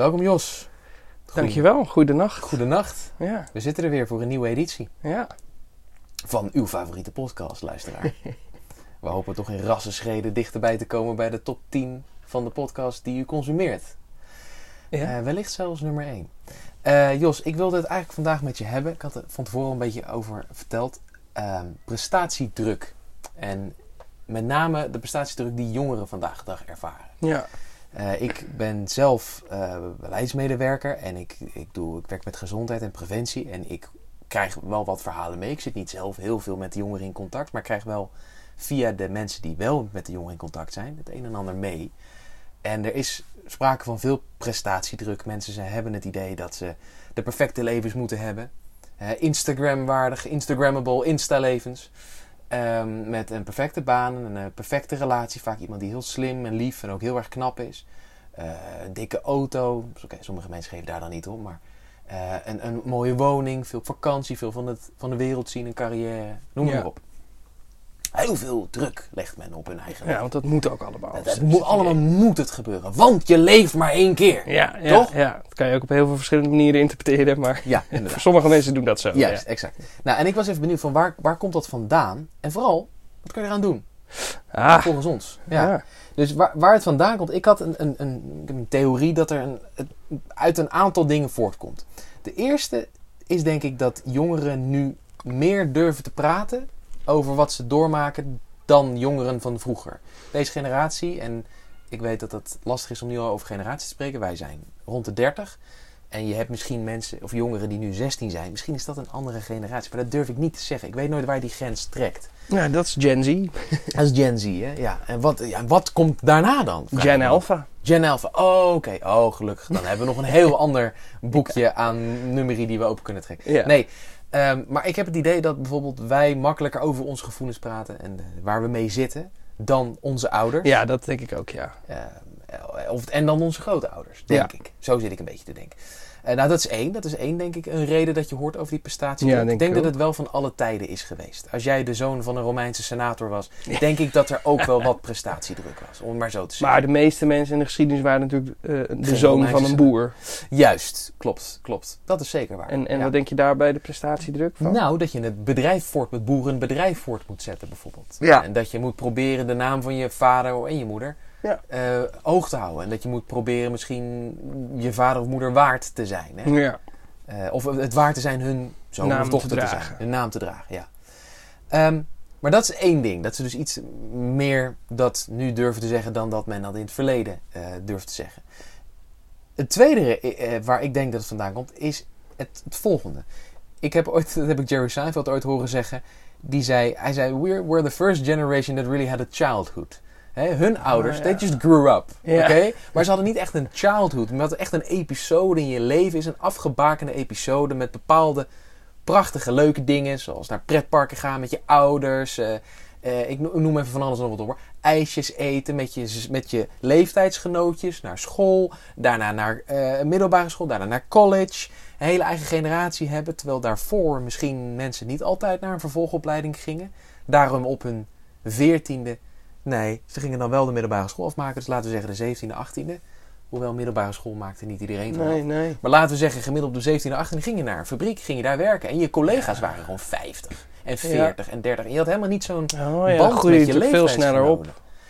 Welkom Jos. Dankjewel, goedenacht. Goedenacht. Ja, We zitten er weer voor een nieuwe editie ja. van uw favoriete podcast, luisteraar. We hopen toch in rassenschreden dichterbij te komen bij de top 10 van de podcast die u consumeert. ja. Eh, wellicht zelfs nummer 1. Jos, ik wilde het eigenlijk vandaag met je hebben. Ik had er van tevoren een beetje over verteld. Ehm, prestatiedruk. En met name de prestatiedruk die jongeren vandaag de dag ervaren. ja. Eh, ik ben zelf eh, beleidsmedewerker en ik, ik, doe, ik werk met gezondheid en preventie. En ik krijg wel wat verhalen mee. Ik zit niet zelf heel veel met de jongeren in contact, maar ik krijg wel via de mensen die wel met de jongeren in contact zijn, het een en ander mee. En er is sprake van veel prestatiedruk. Mensen ze hebben het idee dat ze de perfecte levens moeten hebben. Eh, Instagram-waardig, Instagrammable, Insta-levens. Ehm, met een perfecte baan, een perfecte relatie. Vaak iemand die heel slim en lief en ook heel erg knap is. Eh, een dikke auto. Sommige mensen geven daar dan niet om. Maar eh, een, een mooie woning, veel vakantie, veel van, het, van de wereld zien, een carrière. Noem Ja. maar op. Heel veel druk legt men op hun eigen ja, want dat moet ook allemaal. het moet, allemaal moet het gebeuren. Want je leeft maar één keer. Ja, ja, Toch? ja, dat kan je ook op heel veel verschillende manieren interpreteren, maar Ja, voor sommige mensen doen dat zo. Juist, exact. Nou, en ik was even benieuwd van waar, waar komt dat vandaan? En vooral, wat kan je eraan doen? Ja. Ah, Volgens ons. Ja. ja. Dus waar, waar het vandaan komt, ik had een, een, een, een theorie dat er een, uit een aantal dingen voortkomt. De eerste is denk ik dat jongeren nu meer durven te praten over wat ze doormaken dan jongeren van vroeger. Deze generatie, en ik weet dat het lastig is om nu al over generaties te spreken, wij zijn rond de 30. En je hebt misschien mensen of jongeren die nu 16 zijn. Misschien is dat een andere generatie. Maar dat durf ik niet te zeggen. Ik weet nooit waar die grens trekt. Ja, dat is Gen Z. Dat is Gen Z, hè? Ja. En wat, ja, wat komt daarna dan? Gen. Alpha. Gen Alpha. Oh, oké. Oh, gelukkig. Dan hebben we nog een heel ander boekje aan nummerie die we open kunnen trekken. Ja. Nee, ehm, maar ik heb het idee dat bijvoorbeeld wij makkelijker over onze gevoelens praten en eh, waar we mee zitten dan onze ouders. Ja, dat denk ik ook, ja. Ehm, of, en dan onze grootouders, denk ik. Zo zit ik een beetje te denken. Eh, nou, dat is één. Dat is één, denk ik, een reden dat je hoort over die prestatie. Ja, ik denk denk ik dat het wel van alle tijden is geweest. Als jij de zoon van een Romeinse senator was, denk ik dat er ook wel wat prestatiedruk was. Om het maar zo te zeggen. Maar de meeste mensen in de geschiedenis waren natuurlijk eh, de Geen zoon Romeinse van een boer. Juist, klopt, klopt. Dat is zeker waar. En, en Ja. wat denk je daar bij de prestatiedruk van? Nou, dat je het bedrijf voort, met boeren een bedrijf voort moet zetten, bijvoorbeeld. Ja. En dat je moet proberen de naam van je vader en je moeder Ja. eh, hoog te houden. En dat je moet proberen misschien je vader of moeder waard te zijn. Hè? Ja. Eh, of het waard te zijn hun zoon Naam of te dochter te, zijn. Hun naam te dragen, ja. Ehm, maar dat is één ding. Dat ze dus iets meer dat nu durven te zeggen dan dat men dat in het verleden eh durft te zeggen. Het tweede waar ik denk dat het vandaan komt is het, het volgende. Ik heb ooit, dat heb ik Jerry Seinfeld ooit horen zeggen. Die zei, hij zei, we're, we're the first generation that really had a childhood. Hè, hun ouders, ja. they just grew up. Ja. Oké? Maar ze hadden niet echt een childhood. Maar echt een episode in je leven is. Een afgebakende episode met bepaalde prachtige, leuke dingen. Zoals naar pretparken gaan met je ouders. eh, eh, ik no- noem even van alles en nog wat op. hoor. IJsjes eten met je, met je leeftijdsgenootjes. Naar school. Daarna naar eh, middelbare school. Daarna naar college. Een hele eigen generatie hebben. Terwijl daarvoor misschien mensen niet altijd naar een vervolgopleiding gingen. Daarom op hun veertiende Nee, ze gingen dan wel de middelbare school afmaken. Dus laten we zeggen de 17e, 18e. Hoewel middelbare school maakte niet iedereen van Nee, nee. Maar laten we zeggen, gemiddeld op de 17e, 18e ging je naar een fabriek, ging je daar werken. En je collega's waren gewoon 50 en 40 en 30. En je had helemaal niet zo'n Oh ja, band groei met je je veel sneller op.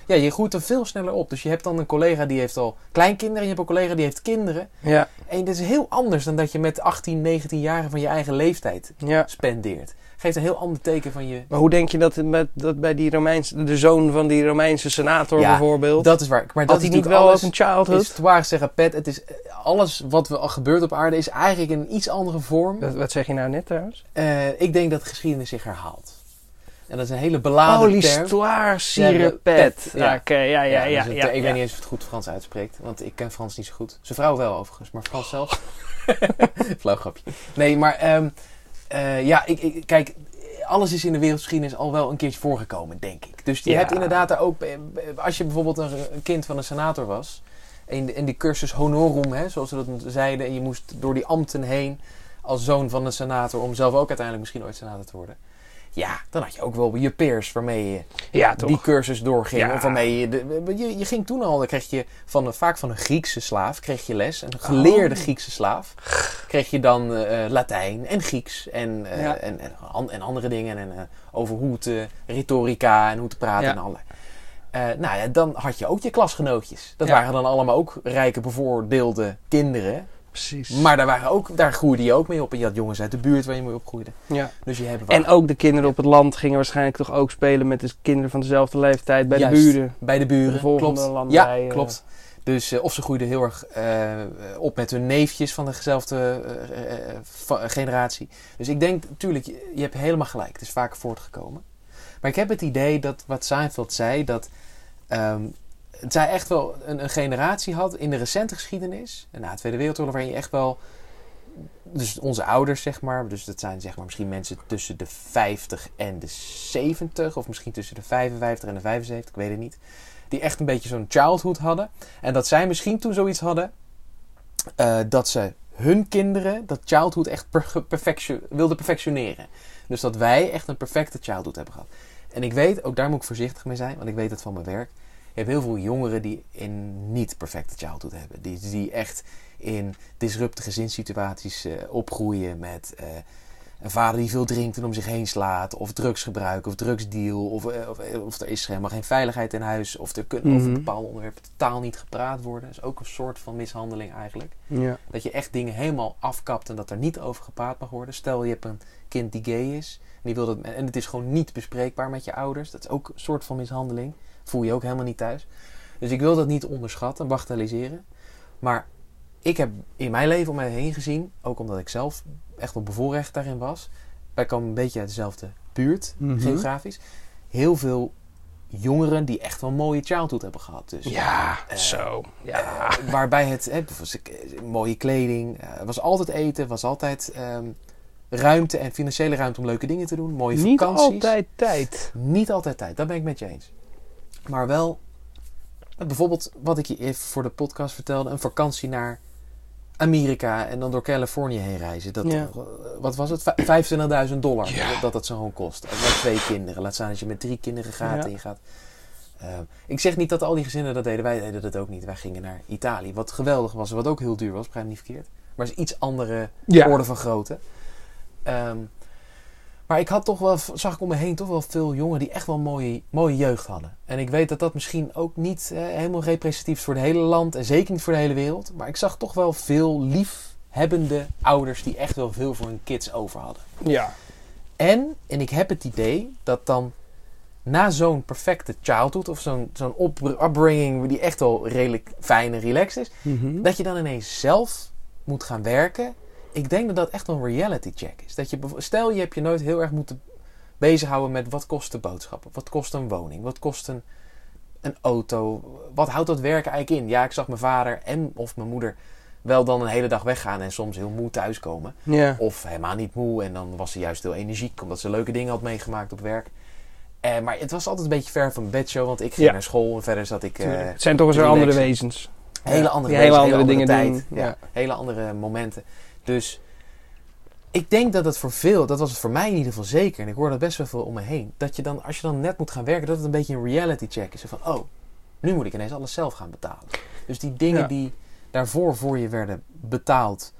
Ja, je groeit er veel sneller op. Dus je hebt dan een collega die heeft al kleinkinderen. En je hebt een collega die heeft kinderen. Ja, En dat is heel anders dan dat je met 18, 19 jaren van je eigen leeftijd ja. spendeert. Geeft een heel ander teken van je Maar hoe denk je dat, het met, dat bij die Romeinse, de zoon van die Romeinse senator Ja, bijvoorbeeld, Dat is waar. Maar dat is niet wel alles, ook een childhood? is het waar zeggen, Pet. Het is eh, alles wat we al gebeurt op aarde is eigenlijk in een iets andere vorm. Wat, wat zeg je nou net trouwens? Eh, ik denk dat de geschiedenis zich herhaalt. En dat is een hele beladen Oh, term. l'histoire, Ja, sire de pet. pet, Ja, ja. Oké, ja, ja, ja. dus het- ja, ik ja. weet niet eens of het goed Frans uitspreekt, want ik ken Frans niet zo goed. Zijn vrouw wel overigens, maar Frans zelf. Flauw grapje. Nee, maar ehm, eh, ja, ik, ik- kijk, alles is in de wereldgeschiedenis al wel een keertje voorgekomen, denk ik. Dus je Ja. hebt inderdaad daar ook, eh, als je bijvoorbeeld een, een kind van een senator was, en, en die cursus honorum, hè, zoals ze dat zeiden, en je moest door die ambten heen als zoon van een senator, om zelf ook uiteindelijk misschien ooit senator te worden. Ja, dan had je ook wel je peers waarmee je Ja, die cursus doorging. Ja. Of waarmee je, de, je... Je ging toen al, dan kreeg je van, vaak van een Griekse slaaf kreeg je les. Een geleerde Oh. Griekse slaaf. Kreeg je dan eh, Latijn en Grieks en, eh, Ja. en, en, an- en andere dingen. En eh, over hoe te, retorica en hoe te praten en allerlei. Eh, nou ja, dan had je ook je klasgenootjes. Dat Ja. waren dan allemaal ook rijke, bevoordeelde kinderen. Precies. Maar daar, waren ook, daar groeide je ook mee op. En je had jongens uit de buurt waar je mee opgroeide. ja. Dus je hebt En ook de kinderen op het land gingen waarschijnlijk toch ook spelen met de kinderen van dezelfde leeftijd bij Juist. de buren. Bij de buren, De volgende klopt. landij, ja, eh. klopt. Dus eh, of ze groeiden heel erg eh, op met hun neefjes van dezelfde eh, eh, eh, generatie. Dus ik denk, natuurlijk, je, je hebt helemaal gelijk. Het is vaak voortgekomen. Maar ik heb het idee dat wat Seinfeld zei, dat ehm, het zij echt wel een, een generatie had in de recente geschiedenis, na de Tweede Wereldoorlog, waarin je echt wel, dus onze ouders zeg maar, dus dat zijn zeg maar misschien mensen tussen de 50 en de 70, of misschien tussen de 55 en de 75, ik weet het niet die echt een beetje zo'n childhood hadden. En dat zij misschien toen zoiets hadden eh, dat ze hun kinderen dat childhood echt wilden perfectioneren. Dus dat wij echt een perfecte childhood hebben gehad. En ik weet, ook daar moet ik voorzichtig mee zijn, want ik weet het van mijn werk. Je hebt heel veel jongeren die een niet perfecte childhood hebben. Die, die echt in disrupte gezinssituaties eh, opgroeien met eh, een vader die veel drinkt en om zich heen slaat. Of drugsgebruik of drugsdeal. Of, eh, of, of er is helemaal geen veiligheid in huis. Of er kunnen over Mhm. bepaalde onderwerpen totaal niet gepraat worden. Dat is ook een soort van mishandeling eigenlijk. Ja. Dat je echt dingen helemaal afkapt en dat er niet over gepraat mag worden. Stel je hebt een kind die gay is. En, die wil dat, en het is gewoon niet bespreekbaar met je ouders. Dat is ook een soort van mishandeling. Voel je ook helemaal niet thuis. Dus ik wil dat niet onderschatten, bagatelliseren. Maar ik heb in mijn leven om mij heen gezien, ook omdat ik zelf echt wel bevoorrecht daarin was. Wij komen een beetje uit dezelfde buurt, Mhm. geografisch. Heel veel jongeren die echt wel een mooie childhood hebben gehad. Dus, Ja, eh, zo. Ja. eh, waarbij het, hè, ik- mooie kleding, eh, was altijd eten, was altijd ehm, ruimte en financiële ruimte om leuke dingen te doen. Mooie Niet vakanties. altijd tijd. Niet altijd tijd, dat ben ik met je eens. Maar wel, eh, bijvoorbeeld wat ik je even voor de podcast vertelde, een vakantie naar Amerika en dan door Californië heen reizen. Dat, Ja. eh, Wat was het? Vij- 25.000 dollar Ja. dat, dat dat zo gewoon kost. En met twee kinderen. Laat staan dat je met drie kinderen gaat Ja. en je gaat. Eh, ik zeg niet dat al die gezinnen dat deden. Wij deden dat ook niet. Wij gingen naar Italië. Wat geweldig was, wat ook heel duur was, begrijp me niet verkeerd. Maar het is iets andere Ja. orde van grootte. Ehm, maar ik had toch wel, zag ik om me heen toch wel veel jongen die echt wel mooie, mooie jeugd hadden. En ik weet dat dat misschien ook niet eh, helemaal representatief is voor het hele land en zeker niet voor de hele wereld. Maar ik zag toch wel veel liefhebbende ouders die echt wel veel voor hun kids over hadden. Ja. En, en ik heb het idee dat dan na zo'n perfecte childhood of zo'n zo'n upbringing die echt wel redelijk fijn en relaxed is, Mhm. dat je dan ineens zelf moet gaan werken. Ik denk dat dat echt een reality check is. Dat je, stel je hebt je nooit heel erg moeten bezighouden met wat kost de boodschappen, wat kost een woning, wat kost een, een auto, wat houdt dat werken eigenlijk in? Ja, ik zag mijn vader en of mijn moeder wel dan een hele dag weggaan en soms heel moe thuiskomen. Ja. Of helemaal niet moe en dan was ze juist heel energiek omdat ze leuke dingen had meegemaakt op werk. Eh, maar het was altijd een beetje ver van bedshow, want ik ging Ja. naar school en verder zat ik... eh. Het zijn toch eens weer andere wezens. Hele Ja. andere, hele wezens, andere dingen tijd. doen. Hele andere momenten. Dus ik denk dat het voor veel, dat was het voor mij in ieder geval zeker, en ik hoor dat best wel veel om me heen, dat je dan, als je dan net moet gaan werken, dat het een beetje een reality check is. Van, oh, nu moet ik ineens alles zelf gaan betalen. Dus die dingen Ja. die daarvoor voor je werden betaald,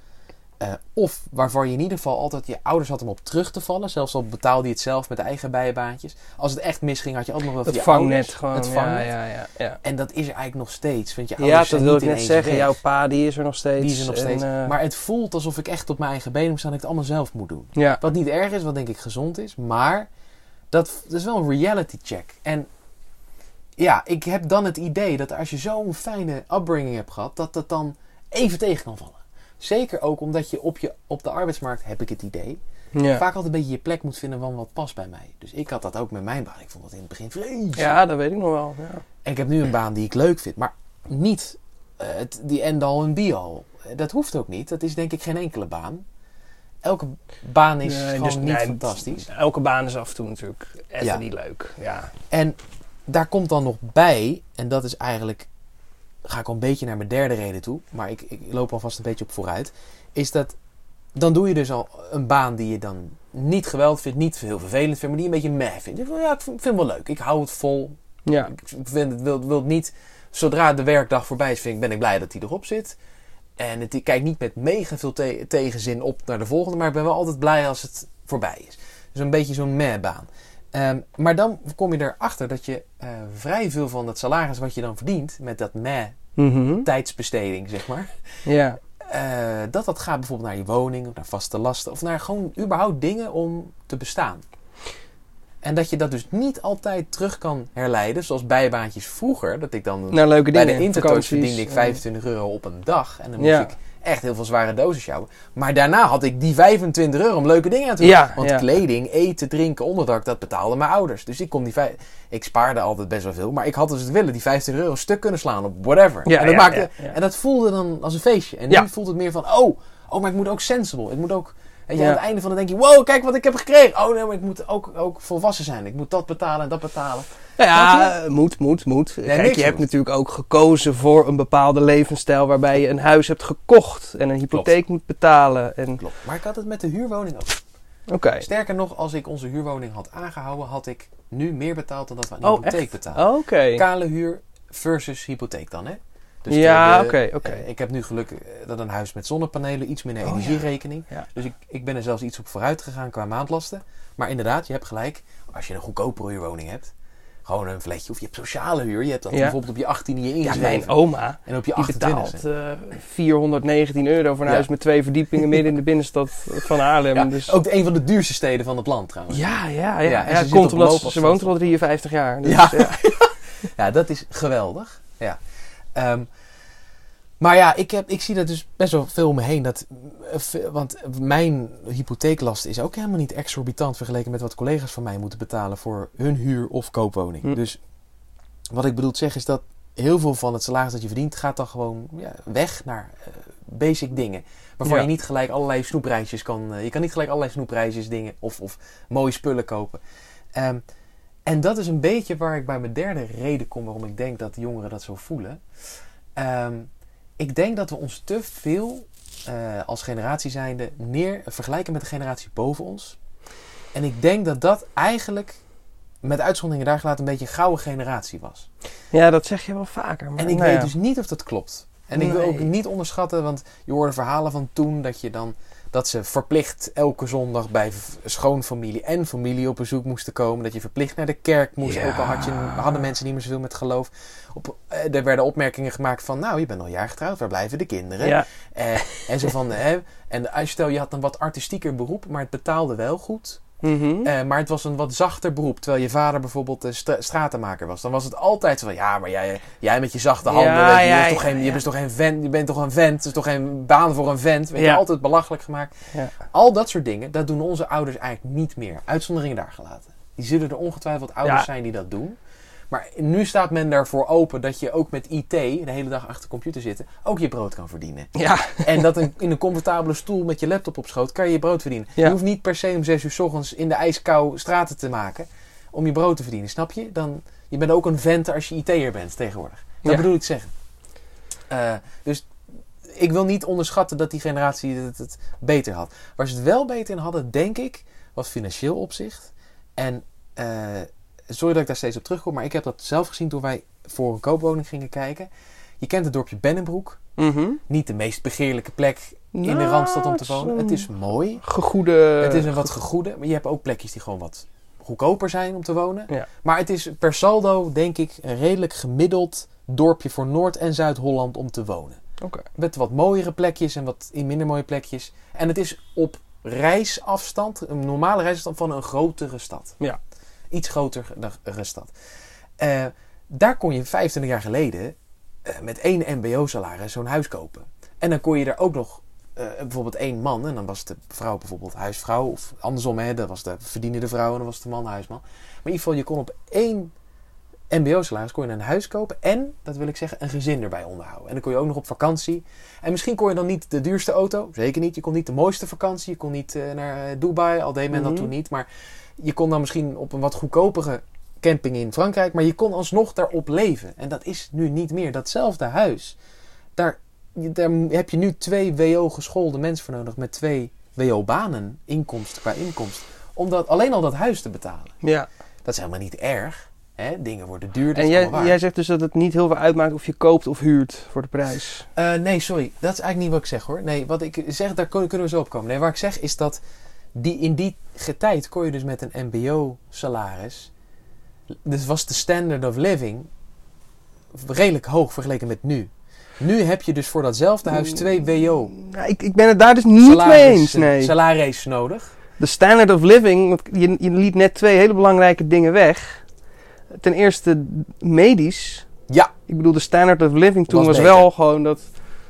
eh, of waarvan je in ieder geval altijd je ouders had om op terug te vallen, zelfs al betaalde je het zelf met eigen bijbaantjes. Als het echt misging, had je ook nog wel Het je vangnet ouders, gewoon. Het vangnet. ja, ja, ja. En dat is er eigenlijk nog steeds. Want je Ja, dat wil ik net zeggen. weg. Jouw pa die is er nog steeds. Die is er nog steeds. En, eh, Maar het voelt alsof ik echt op mijn eigen benen moet staan. Dat ik het allemaal zelf moet doen. ja. Wat niet erg is, wat denk ik gezond is. Maar dat, dat is wel een reality check. En ja, ik heb dan het idee dat als je zo'n fijne upbringing hebt gehad, dat dat dan even tegen kan vallen. Zeker ook omdat je op, je op de arbeidsmarkt, heb ik het idee, Ja. vaak altijd een beetje je plek moet vinden van wat past bij mij. Dus ik had dat ook met mijn baan. Ik vond dat in het begin vreselijk. ja, dat weet ik nog wel. Ja. En ik heb nu een baan die ik leuk vind, maar niet eh, het, die end-all en be-all. Eh, Dat hoeft ook niet. Dat is denk ik geen enkele baan. Elke baan is Nee, gewoon dus- niet nee, fantastisch. Elke baan is af en toe natuurlijk even Ja. niet leuk. Ja. En daar komt dan nog bij, en dat is eigenlijk, ga ik al een beetje naar mijn derde reden toe, maar ik, ik loop alvast een beetje op vooruit, is dat dan doe je dus al een baan die je dan niet geweldig vind, niet heel vervelend vind, maar die een beetje meh vind. Ik, ja, ik vind het wel leuk. Ik hou het vol. Ja. Ik vind het, wil, wil niet, zodra de werkdag voorbij is, vind ik, ben ik blij dat hij erop zit. En het, ik kijk niet met mega veel te- tegenzin op naar de volgende, maar ik ben wel altijd blij als het voorbij is. Dus een beetje zo'n meh-baan. Ehm, maar dan kom je erachter dat je eh, vrij veel van het salaris wat je dan verdient met dat meh Mhm. tijdsbesteding, zeg maar. Ja. eh, dat dat gaat bijvoorbeeld naar je woning of naar vaste lasten of naar gewoon überhaupt dingen om te bestaan. En dat je dat dus niet altijd terug kan herleiden, zoals bijbaantjes vroeger. Dat ik dan Nou, leuke bij dingen. de vakanties, verdiende ik eh, 25 euro op een dag. En dan moest Ja. ik echt heel veel zware dozen sjouwen. Maar daarna had ik die 25 euro om leuke dingen aan te doen. Ja, Want ja. kleding, eten, drinken, onderdak, dat betaalden mijn ouders. Dus ik kon die vij- Ik spaarde altijd best wel veel. Maar ik had dus het willen die 25 euro stuk kunnen slaan op whatever. Ja, en, dat maakte, en dat voelde dan als een feestje. En nu voelt het meer van, oh, oh, maar ik moet ook sensible. Ik moet ook... Je, Ja. aan het einde van het denk je, wow, kijk wat ik heb gekregen. Oh nee, maar ik moet ook, ook volwassen zijn. Ik moet dat betalen en dat betalen. Nou ja, moet, moet, moet. Kijk, je hebt natuurlijk ook gekozen voor een bepaalde levensstijl waarbij je een huis hebt gekocht en een hypotheek moet betalen. En... Klopt. Maar ik had het met de huurwoning ook. Oké. Sterker nog, als ik onze huurwoning had aangehouden, had ik nu meer betaald dan dat we aan de Oh, hypotheek betalen. Oké. Kale huur versus hypotheek dan, hè? Dus Ja, oké, oké. eh, ik heb nu geluk eh, dat een huis met zonnepanelen iets minder Oh, energierekening. Ja. Dus ik, ik ben er zelfs iets op vooruit gegaan qua maandlasten. Maar inderdaad, je hebt gelijk. Als je een goedkopere huurwoning hebt, gewoon een flatje. Of je hebt sociale huur. Je hebt dat Ja. bijvoorbeeld op je 18e je Ja, mijn oma, en op je die 28 betaalt eh 419 euro voor een Ja. huis met twee verdiepingen midden in de binnenstad van Haarlem. Ja, dus... Ook een van de duurste steden van het land trouwens. Ja, ja, ja. En ze komt omdat ze, woont er al 53 jaar. Dus, Ja. ja. Ja, dat is geweldig. Ja. Ehm, maar ja, ik, heb, ik zie dat dus best wel veel om me heen. Dat, eh, want mijn hypotheeklast is ook helemaal niet exorbitant vergeleken met wat collega's van mij moeten betalen voor hun huur of koopwoning. Hm. Dus wat ik bedoel te zeggen is dat heel veel van het salaris dat je verdient gaat dan gewoon ja, weg naar eh, basic dingen. Waarvan Ja. je niet gelijk allerlei snoepreisjes kan... eh, je kan niet gelijk allerlei snoepreisjes dingen of, of mooie spullen kopen. Ehm, en dat is een beetje waar ik bij mijn derde reden kom waarom ik denk dat de jongeren dat zo voelen. Ehm, ik denk dat we ons te veel eh, als generatie zijnde neer vergelijken met de generatie boven ons. En ik denk dat dat eigenlijk, met uitzonderingen daar gelaten, een beetje een gouden generatie was. ja, dat zeg je wel vaker. Maar, En ik nou weet ja. dus niet of dat klopt. En ik wil ook niet onderschatten, want je hoorde verhalen van toen dat je dan dat ze verplicht elke zondag bij schoonfamilie en familie op bezoek moesten komen. Dat je verplicht naar de kerk moest. Ja. Ook al had je, hadden mensen niet meer zoveel met geloof. Op, eh, er werden opmerkingen gemaakt van, nou, je bent al jaar getrouwd, waar blijven de kinderen? Ja, Eh, en zo van, hè, en stel je had een wat artistieker beroep, maar het betaalde wel goed. Mhm. Eh, maar het was een wat zachter beroep. Terwijl je vader bijvoorbeeld stra- stratenmaker was. Dan was het altijd zo van... Ja, maar jij, jij met je zachte handen. Ja, je, ja, bent toch geen, je ja. bent toch geen vent. Je bent toch een vent. Het is toch geen baan voor een vent. Weet je, altijd belachelijk gemaakt. Ja. Al dat soort dingen. Dat doen onze ouders eigenlijk niet meer. Uitzonderingen daar gelaten. Die zullen er ongetwijfeld ouders zijn die dat doen. Maar nu staat men daarvoor open dat je ook met IT... de hele dag achter de computer zitten... ook je brood kan verdienen. ja. En dat een, in een comfortabele stoel met je laptop op schoot kan je je brood verdienen. Ja. Je hoeft niet per se om zes uur s ochtends in de ijskou straten te maken om je brood te verdienen. Snap je? Dan, je bent ook een vent als je IT'er bent tegenwoordig. Dat Ja. bedoel ik zeggen. Eh, dus ik wil niet onderschatten dat die generatie het, het beter had. Waar ze het wel beter in hadden, denk ik, was financieel opzicht. En eh, sorry dat ik daar steeds op terugkom, maar ik heb dat zelf gezien toen wij voor een koopwoning gingen kijken. Je kent het dorpje Bennenbroek. Mhm. Niet de meest begeerlijke plek in de Nou, Randstad om te wonen. Het is mooi. Gegoede... het is een wat gegoede. Maar je hebt ook plekjes die gewoon wat goedkoper zijn om te wonen. Ja. Maar het is per saldo, denk ik, een redelijk gemiddeld dorpje voor Noord- en Zuid-Holland om te wonen. Oké. Met wat mooiere plekjes en wat in minder mooie plekjes. En het is op reisafstand, een normale reisafstand van een grotere stad. Ja. Iets grotere stad. Eh, daar kon je 25 jaar geleden eh, met één mbo-salaris zo'n huis kopen. En dan kon je er ook nog eh, bijvoorbeeld één man. En dan was de vrouw bijvoorbeeld huisvrouw. Of andersom, hè, dat was de verdienende vrouw en dan was de man huisman. Maar in ieder geval, je kon op één mbo-salaris kon je een huis kopen. En, dat wil ik zeggen, een gezin erbij onderhouden. En dan kon je ook nog op vakantie. En misschien kon je dan niet de duurste auto. Zeker niet. Je kon niet de mooiste vakantie. Je kon niet eh, naar eh, Dubai. Al deed men dat Mhm. toen niet. Maar je kon dan misschien op een wat goedkopere camping in Frankrijk. Maar je kon alsnog daarop leven. En dat is nu niet meer. Datzelfde huis. Daar, daar heb je nu twee WO geschoolde mensen voor nodig. Met twee WO-banen inkomst qua inkomst. Om dat, alleen al dat huis te betalen. Ja. Dat is helemaal niet erg. Hè? Dingen worden duur. dat En jij, jij zegt dus dat het niet heel veel uitmaakt of je koopt of huurt voor de prijs. Eh, nee, sorry. Dat is eigenlijk niet wat ik zeg hoor. Nee, wat ik zeg, daar kun- kunnen we zo op komen. Nee, waar ik zeg is dat die, in die ge- tijd kon je dus met een MBO-salaris. Dus was de standard of living redelijk hoog vergeleken met nu. Nu heb je dus voor datzelfde huis twee WO. Nou, ik, ik ben het daar dus niet mee eens. Nee. Salaris nodig. De standard of living, want je, je liet net twee hele belangrijke dingen weg. Ten eerste medisch. Ja. Ik bedoel, de standard of living toen Was wel gewoon dat...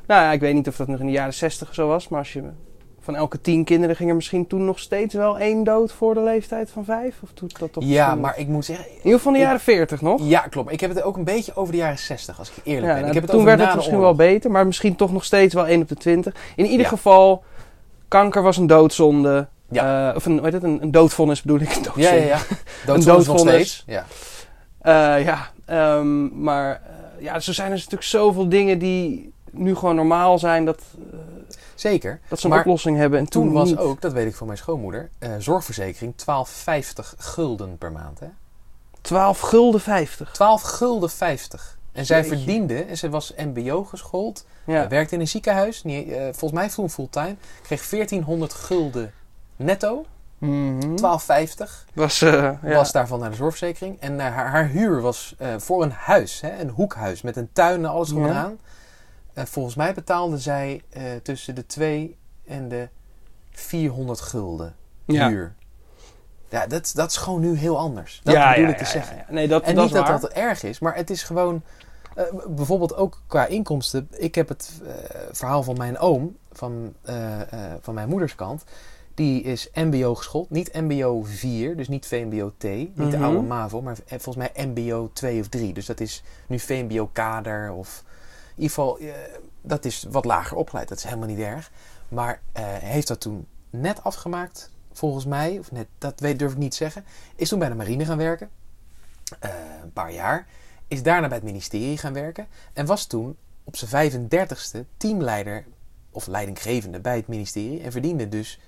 Nou ja, ik weet niet of dat nog in de jaren 60 zo was, maar als je... Van elke tien kinderen ging er misschien toen nog steeds wel één dood voor de leeftijd van vijf? Of doet dat toch Ja, maar ik moet zeggen. In ieder geval in de jaren 40 nog? Ja, klopt. Ik heb het ook een beetje over de jaren 60, als ik eerlijk Ja, ben. nou, ik heb het toen werd het misschien oorlog. wel beter, maar misschien toch nog steeds wel 1 op de 20. In ieder Ja. geval, kanker was een doodzonde. Eh, of een, heet het, een, een doodvonnis bedoel ik. Een Ja, ja, ja. Doodvonnis nog doodvonnis. steeds. Ja. Eh, ja, ehm, maar eh, ja, zo zijn er natuurlijk zoveel dingen die nu gewoon normaal zijn dat, eh, Zeker. dat ze een Maar oplossing hebben. En toen, Toen was niet. ook, dat weet ik van mijn schoonmoeder, eh, zorgverzekering 12,50 gulden per maand. Hè? 12 gulden 50. 12 gulden 50. En zij Jeetje. verdiende, en ze was MBO geschoold, Ja. werkte in een ziekenhuis, niet, eh, volgens mij toen fulltime, kreeg 1400 gulden netto, Mhm. 12,50 Was, eh, ja. was daarvan naar de zorgverzekering. En eh, haar, haar huur was eh, voor een huis, hè, een hoekhuis met een tuin en alles en Ja. aan. Volgens mij betaalde zij eh, tussen de 2 en de 400 gulden ja. huur. Ja, dat, dat is gewoon nu heel anders. Dat ja, bedoel ja, ik te ja, zeggen. ja, ja. Nee, dat, En dat niet is dat waar. dat erg is, maar het is gewoon... eh, bijvoorbeeld ook qua inkomsten. Ik heb het verhaal van mijn oom, van, eh, eh, van mijn moeders kant. Die is mbo geschoold. Niet mbo 4, dus niet VMBO-T. Niet de Mhm. oude MAVO, maar volgens mij mbo 2 of 3. Dus dat is nu VMBO-kader of... In ieder geval, eh, dat is wat lager opgeleid. Dat is helemaal niet erg. Maar eh, heeft dat toen net afgemaakt, volgens mij. Of net, dat weet, durf ik niet te zeggen. Is toen bij de marine gaan werken. Eh, een paar jaar. Is daarna bij het ministerie gaan werken. En was toen op zijn 35ste teamleider of leidinggevende bij het ministerie. En verdiende dus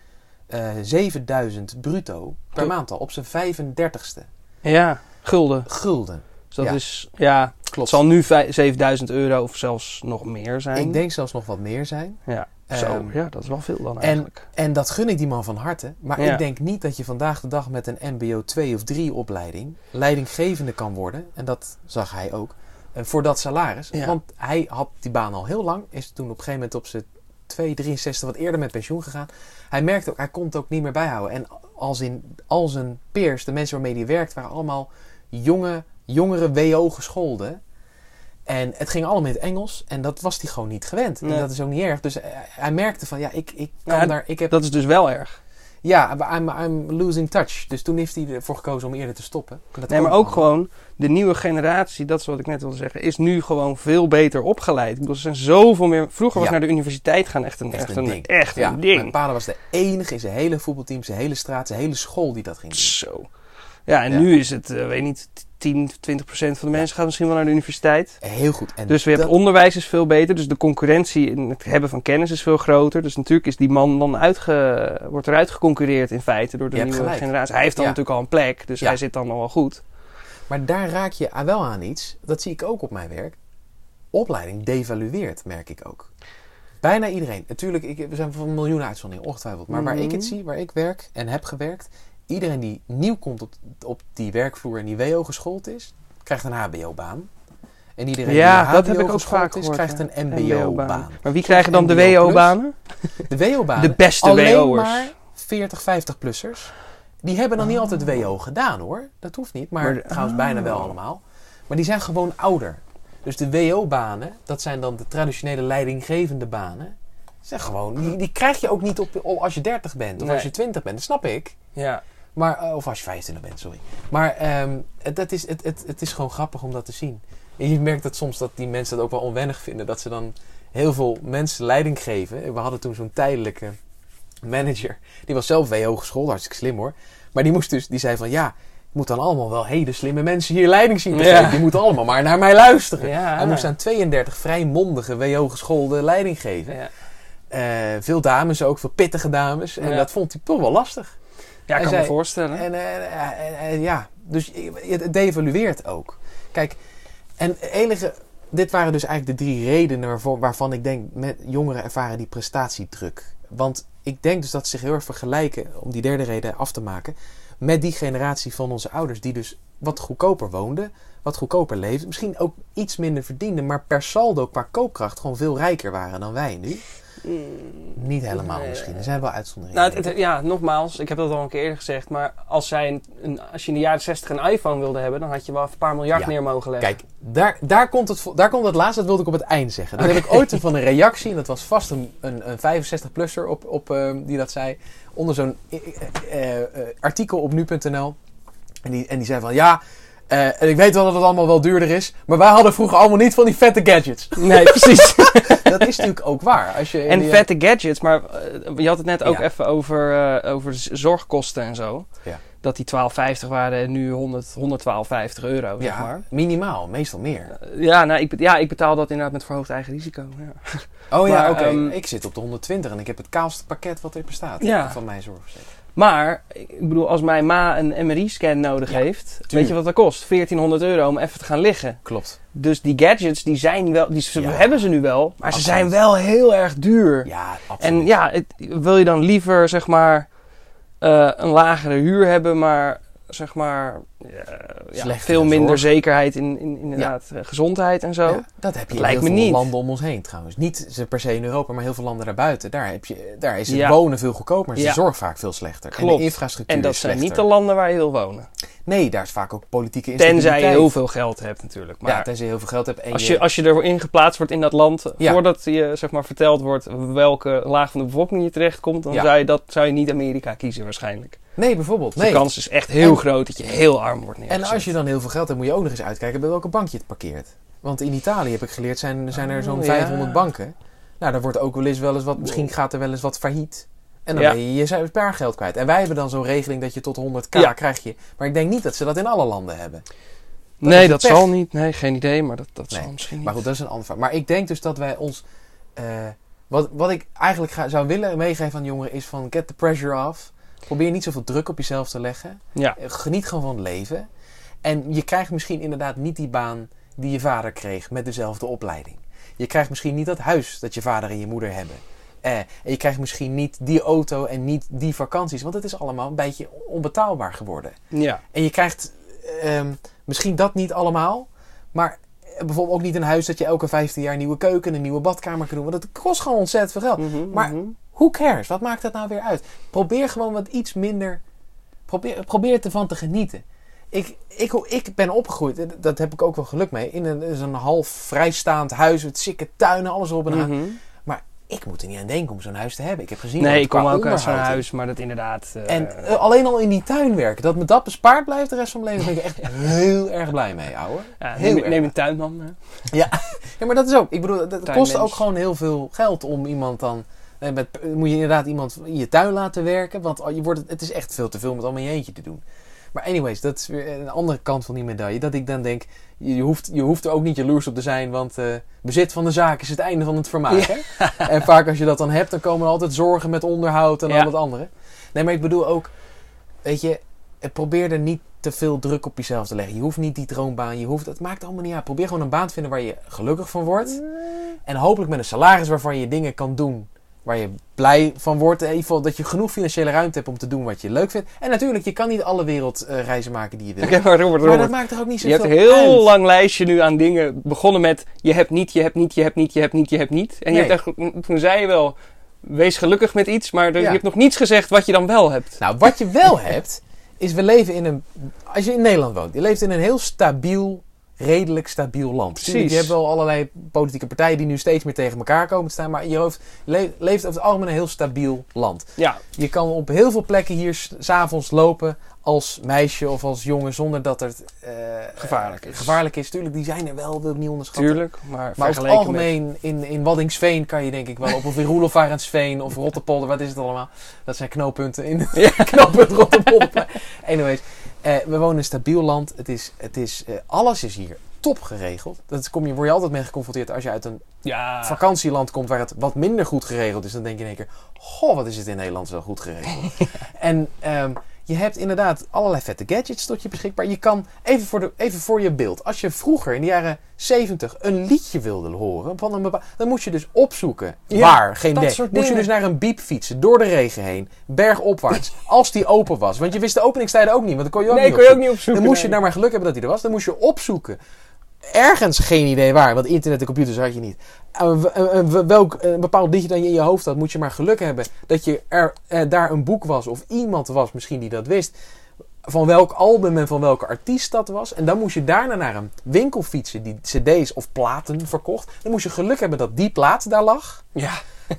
eh 7000 bruto per maand al. Op zijn 35ste. Ja, gulden. Gulden. Dus dat Ja. is, ja, het Klopt. zal nu vij- 7000 euro of zelfs nog meer zijn. Ik denk zelfs nog wat meer zijn. Ja, Ehm, zo, ja, dat is wel veel dan en- eigenlijk. En dat gun ik die man van harte. Maar Ja. ik denk niet dat je vandaag de dag met een MBO 2 of 3 opleiding leidinggevende kan worden. En dat zag hij ook. eh, voor dat salaris. Ja. Want hij had die baan al heel lang. Is toen op een gegeven moment op zijn 2, 63 wat eerder met pensioen gegaan. Hij merkte ook, hij kon het ook niet meer bijhouden. En als in al zijn peers, de mensen waarmee hij werkt, waren allemaal jonge, jongere WO gescholden. En het ging allemaal in het Engels. En dat was hij gewoon niet gewend. Nee. En dat is ook niet erg. Dus hij merkte van, ja, ik, ik kan Ja, daar... Ik heb Dat is dus wel erg. Ja, maar I'm, I'm losing touch. Dus toen heeft hij ervoor gekozen om eerder te stoppen. En dat Nee, maar ook gewoon de nieuwe generatie, dat is wat ik net wilde zeggen, is nu gewoon veel beter opgeleid. Ik bedoel, er zijn zoveel meer. Vroeger was Ja. naar de universiteit gaan echt een, Echt echt een ding. echt Ja, een ding. mijn vader was de enige in zijn hele voetbalteam, zijn hele straat, zijn hele school die dat ging doen. Zo. Ja, en Ja. nu is het, eh, weet niet, 10, 20 procent van de mensen gaat misschien wel naar de universiteit. Heel goed. En Dus we hebben dat- onderwijs is veel beter. Dus de concurrentie in het hebben van kennis is veel groter. Dus natuurlijk is die man dan uitge, wordt eruit geconcurreerd in feite door de Je nieuwe generatie. Hij heeft dan Ja. natuurlijk al een plek, dus Ja. hij zit dan al wel goed. Maar daar raak je wel aan iets. Dat zie ik ook op mijn werk. Opleiding devalueert, merk ik ook. Bijna iedereen. Natuurlijk, ik, we zijn van miljoenen uitzonderingen, ongetwijfeld. Maar waar ik het Mhm. zie, waar ik werk en heb gewerkt. Iedereen die nieuw komt op, op die werkvloer en die WO geschoold is, krijgt een HBO-baan. En iedereen Ja, die dat HBO heb ik ook geschoold vaak is, gehoord, krijgt een MBO-baan. Maar wie krijgen dan de? WO-banen? De WO-banen. De beste alleen WO'ers. maar 40, 50-plussers. Die hebben dan niet altijd WO gedaan hoor. Dat hoeft niet. Maar, trouwens bijna wel oh. allemaal. Maar die zijn gewoon ouder. Dus de WO-banen, dat zijn dan de traditionele leidinggevende banen. Zijn gewoon, die, die krijg je ook niet op, op als je 30 bent of Nee. als je 20 bent. Dat snap ik. Ja. Maar, eh, of als je 25 bent, sorry. Maar ehm, het, dat is, het, het, het is gewoon grappig om dat te zien. En je merkt dat soms dat die mensen dat ook wel onwennig vinden. Dat ze dan heel veel mensen leiding geven. We hadden toen zo'n tijdelijke manager. Die was zelf WO geschoold, hartstikke slim hoor. Maar die moest dus, die zei van ja, ik moet dan allemaal wel hele slimme mensen hier leiding zien te Ja. geven. Die moeten allemaal maar naar mij luisteren. Ja. Hij moest aan 32 vrij mondige WO geschoolde leiding geven. Ja. Eh, veel dames ook, veel pittige dames. En dat vond hij toch wel lastig. Ja, ik kan me voorstellen. En, eh, eh, eh, eh, ja, dus het devalueert ook. Kijk, en enige, dit waren dus eigenlijk de drie redenen waarvoor, waarvan ik denk met jongeren ervaren die prestatiedruk. Want ik denk dus dat ze zich heel erg vergelijken, om die derde reden af te maken, met die generatie van onze ouders die dus wat goedkoper woonden, wat goedkoper leefden, misschien ook iets minder verdienden, maar per saldo qua koopkracht gewoon veel rijker waren dan wij nu. Niet helemaal Nee. misschien, er zijn wel uitzonderingen. Nou, het- het- ja, nogmaals, ik heb dat al een keer eerder gezegd. Maar als, zij een, een- als je in de jaren 60 een iPhone wilde hebben, dan had je wel een paar miljard Ja. neer mogen leggen. Kijk, daar, daar, komt het, daar komt het laatste, dat wilde ik op het eind zeggen. Dat heb ik ooit van een reactie, en dat was vast een, een, een 65-plusser op, op, ehm, die dat zei, onder zo'n eh, eh, eh, artikel op nu.nl. En die, en die zei van, ja, eh, en ik weet wel dat het allemaal wel duurder is, maar wij hadden vroeger allemaal niet van die vette gadgets. Nee, precies. dat is natuurlijk ook waar. Als je en die- vette gadgets, maar eh, je had het net ook Ja. even over, eh, over zorgkosten en zo. Ja. Dat die 12,50 waren en nu 100, 112,50 euro, zeg ja, maar. minimaal, meestal meer. Eh, Ja, nou, ik, ja, ik betaal dat inderdaad met verhoogd eigen risico. Ja. Oh ja, oké. ehm, ik zit op de 120 en ik heb het kaalste pakket wat er bestaat van mijn zorgverzekering. Maar, ik bedoel, als mijn ma een MRI-scan nodig Ja, heeft, weet je wat dat kost? 1400 euro om even te gaan liggen. Klopt. Dus die gadgets, die zijn wel, die ze- Ja. hebben ze nu wel, maar ze zijn wel heel erg duur. Ja, absoluut. En ja, het- wil je dan liever zeg maar eh, een lagere huur hebben, maar zeg maar eh, ja, Slechtere veel minder zorg. zekerheid in, in inderdaad eh, gezondheid en zo? Ja, dat heb je Dat in heel veel niet. landen om ons heen trouwens. Niet per se in Europa, maar heel veel landen daarbuiten. Daar, heb je, daar is het wonen veel goedkoper, maar is de zorg vaak veel slechter. En Klopt. de infrastructuur En dat zijn slechter. niet de landen waar je wil wonen. Nee, daar is vaak ook politieke Tenzij je instabiliteit. heel veel geld hebt natuurlijk. Maar Ja, tenzij je heel veel geld hebt. En als, je, als je erin geplaatst wordt in dat land, Ja. voordat je zeg maar, verteld wordt welke laag van de bevolking je terechtkomt, dan Ja. zou, je dat, zou je niet Amerika kiezen waarschijnlijk. Nee, bijvoorbeeld. Dus Nee. de kans is echt heel En- groot dat je heel arm wordt En neergezet. als je dan heel veel geld hebt, moet je ook nog eens uitkijken bij welke bank je het parkeert. Want in Italië, heb ik geleerd, zijn, zijn er Oh, zo'n ja. 500 banken. Nou, daar wordt ook wel eens, wel eens wat, misschien gaat er wel eens wat failliet. En dan Ja. ben je je spaargeld kwijt. En wij hebben dan zo'n regeling dat je tot 100k Ja. krijg je. Maar ik denk niet dat ze dat in alle landen hebben. nee, dat pech. zal niet. Nee, geen idee, maar dat, dat Nee. zal misschien niet. Maar goed, dat is een ander. Maar ik denk dus dat wij ons... eh, wat, wat ik eigenlijk ga, zou willen meegeven aan jongeren is van get the pressure off. Probeer niet zoveel druk op jezelf te leggen. Ja. Eh, Geniet gewoon van het leven. En je krijgt misschien inderdaad niet die baan die je vader kreeg met dezelfde opleiding. Je krijgt misschien niet dat huis dat je vader en je moeder hebben. Eh, en je krijgt misschien niet die auto en niet die vakanties. Want het is allemaal een beetje onbetaalbaar geworden. Ja. En je krijgt ehm, misschien dat niet allemaal. Maar bijvoorbeeld ook niet een huis dat je elke 15 jaar een nieuwe keuken, een nieuwe badkamer kan doen. Want dat kost gewoon ontzettend veel geld. Mhm, Maar mhm. Who cares? Wat maakt dat nou weer uit? Probeer gewoon wat iets minder. Probeer, probeer ervan te genieten. Ik, ik, ik ben opgegroeid, en dat heb ik ook wel geluk mee, in een, zo'n half vrijstaand huis met sikke tuinen, alles erop en aan. Mhm. Ik moet er niet aan denken om zo'n huis te hebben. Ik heb gezien Nee, het ik kom ook uit zo'n huis, maar dat inderdaad... eh, En eh, alleen al in die tuin werken, dat me dat bespaard blijft de rest van mijn leven, ben ik echt heel erg blij mee, ouwe. ja, heel neem, erg. neem een tuinman. hè. Ja, maar dat is ook. Ik bedoel, het kost ook gewoon heel veel geld om iemand dan. eh, Met, moet je inderdaad iemand in je tuin laten werken. Want je wordt, het is echt veel te veel met allemaal in je eentje te doen. Maar anyways, dat is weer een andere kant van die medaille. Dat ik dan denk, je, hoeft, je hoeft er ook niet jaloers op te zijn. Want eh, bezit van de zaak is het einde van het vermaak. Hè? En vaak als je dat dan hebt, dan komen er altijd zorgen met onderhoud en Ja. al het andere. Nee, maar ik bedoel ook, weet je, probeer er niet te veel druk op jezelf te leggen. Je hoeft niet die droombaan, je hoeft, het maakt allemaal niet uit. Probeer gewoon een baan te vinden waar je gelukkig van wordt. En hopelijk met een salaris waarvan je dingen kan doen waar je blij van wordt. In ieder geval dat je genoeg financiële ruimte hebt om te doen wat je leuk vindt. En natuurlijk, je kan niet alle wereldreizen maken die je wil. Maar Robert, Maar dat maakt er ook niet Je zoveel hebt een heel uit. lang lijstje nu aan dingen. Begonnen met je hebt niet, je hebt niet, je hebt niet, je hebt niet, je hebt niet. En je hebt echt, toen zei je wel, wees gelukkig met iets. Maar er- Ja. je hebt nog niets gezegd wat je dan wel hebt. Nou, wat je wel hebt, is we leven in een... Als je in Nederland woont, je leeft in een heel stabiel, redelijk stabiel land. Precies. Tuurlijk, Je hebt wel allerlei politieke partijen die nu steeds meer tegen elkaar komen te staan. Maar je hoofd, le- leeft over het algemeen een heel stabiel land. Ja, Je kan op heel veel plekken hier s- s'avonds lopen als meisje of als jongen zonder dat het eh, Gevaarlijk is. gevaarlijk is. Tuurlijk, die zijn er wel, wil ik niet onderschatten. tuurlijk. Maar, Maar over het algemeen in, in Waddingsveen kan je denk ik wel, op of in Roelofarensveen of Rotterpolder, wat is het allemaal? Dat zijn knooppunten in ja. knooppunt Rotterpolder. Anyways, eh, we wonen in een stabiel land. Het is, het is, eh, alles is hier top geregeld. Dat kom je, word je altijd mee geconfronteerd als je uit een Ja. vakantieland komt waar het wat minder goed geregeld is. Dan denk je in één keer, goh, wat is het in Nederland wel goed geregeld. en ehm, je hebt inderdaad allerlei vette gadgets tot je beschikbaar. Je kan, even voor, de, even voor je beeld, als je vroeger in de jaren 70 een liedje wilde horen, van een bepaal, dan moest je dus opzoeken. Ja, waar, geen soort Moest je dus naar een biep fietsen, door de regen heen, bergopwaarts, als die open was. Want je wist de openingstijden ook niet, want dan kon je ook Nee, niet kon je ook niet opzoeken. Dan moest je nou maar geluk hebben dat hij er was. Dan moest je opzoeken. Ergens geen idee waar, want internet en computers had je niet. W- en- en welk een bepaald liedje dan je in je hoofd had, moet je maar geluk hebben dat je er eh, daar een boek was of iemand was misschien die dat wist. Van welk album en van welke artiest dat was. En dan moest je daarna naar een winkel fietsen die cd's of platen verkocht. Dan moest je geluk hebben dat die plaat daar lag. Ja.